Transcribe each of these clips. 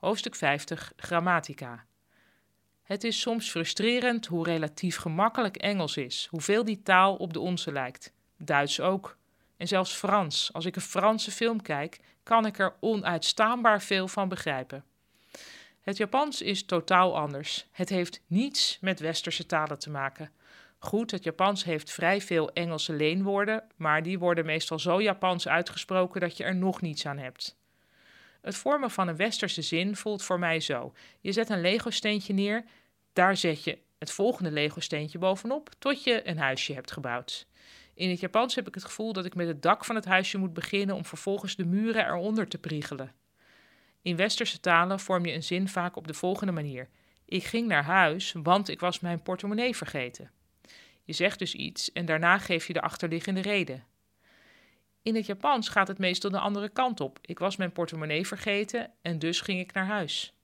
hoofdstuk 50, grammatica. Het is soms frustrerend hoe relatief gemakkelijk Engels is, hoeveel die taal op de onze lijkt. Duits ook. En zelfs Frans. Als ik een Franse film kijk, kan ik er onuitstaanbaar veel van begrijpen. Het Japans is totaal anders. Het heeft niets met westerse talen te maken. Goed, het Japans heeft vrij veel Engelse leenwoorden, maar die worden meestal zo Japans uitgesproken dat je er nog niets aan hebt. Het vormen van een westerse zin voelt voor mij zo. Je zet een Lego-steentje neer, daar zet je het volgende Lego-steentje bovenop, tot je een huisje hebt gebouwd. In het Japans heb ik het gevoel dat ik met het dak van het huisje moet beginnen om vervolgens de muren eronder te priegelen. In westerse talen vorm je een zin vaak op de volgende manier: Ik ging naar huis, want ik was mijn portemonnee vergeten. Je zegt dus iets en daarna geef je de achterliggende reden. In het Japans gaat het meestal de andere kant op. Ik was mijn portemonnee vergeten en dus ging ik naar huis.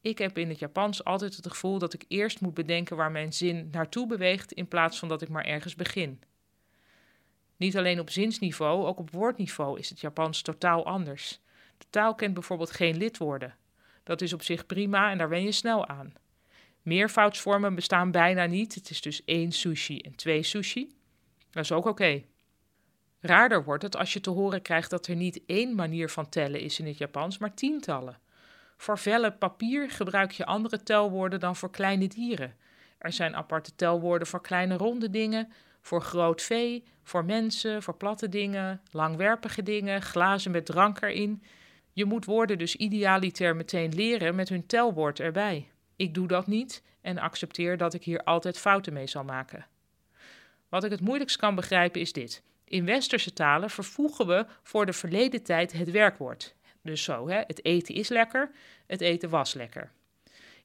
Ik heb in het Japans altijd het gevoel dat ik eerst moet bedenken waar mijn zin naartoe beweegt in plaats van dat ik maar ergens begin. Niet alleen op zinsniveau, ook op woordniveau is het Japans totaal anders. De taal kent bijvoorbeeld geen lidwoorden. Dat is op zich prima en daar wen je snel aan. Meervoudsvormen bestaan bijna niet. Het is dus één sushi en twee sushi. Dat is ook oké. Raarder wordt het als je te horen krijgt dat er niet één manier van tellen is in het Japans, maar tientallen. Voor velle papier gebruik je andere telwoorden dan voor kleine dieren. Er zijn aparte telwoorden voor kleine ronde dingen, voor groot vee, voor mensen, voor platte dingen, langwerpige dingen, glazen met drank erin. Je moet woorden dus idealiter meteen leren met hun telwoord erbij. Ik doe dat niet en accepteer dat ik hier altijd fouten mee zal maken. Wat ik het moeilijkst kan begrijpen is dit. In westerse talen vervoegen we voor de verleden tijd het werkwoord. Dus zo, hè? het eten is lekker, het eten was lekker.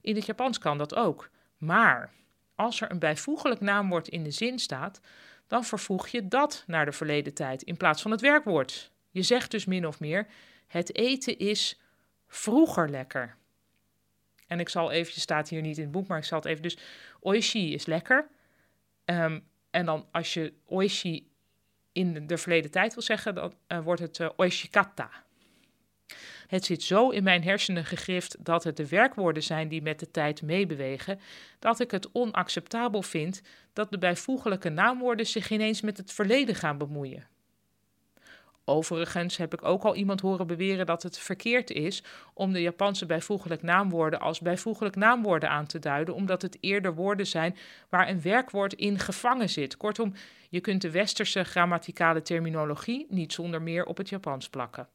In het Japans kan dat ook. Maar als er een bijvoeglijk naamwoord in de zin staat, dan vervoeg je dat naar de verleden tijd in plaats van het werkwoord. Je zegt dus min of meer: het eten is vroeger lekker. En ik zal eventjes, staat hier niet in het boek, maar ik zal het even. Dus oishi is lekker. Um, en dan als je oishi in de verleden tijd wil zeggen, dan uh, wordt het uh, oishikata. Het zit zo in mijn hersenen gegrift dat het de werkwoorden zijn die met de tijd meebewegen, dat ik het onacceptabel vind dat de bijvoeglijke naamwoorden zich ineens met het verleden gaan bemoeien. Overigens heb ik ook al iemand horen beweren dat het verkeerd is om de Japanse bijvoeglijk naamwoorden als bijvoeglijk naamwoorden aan te duiden, omdat het eerder woorden zijn waar een werkwoord in gevangen zit. Kortom, je kunt de westerse grammaticale terminologie niet zonder meer op het Japans plakken.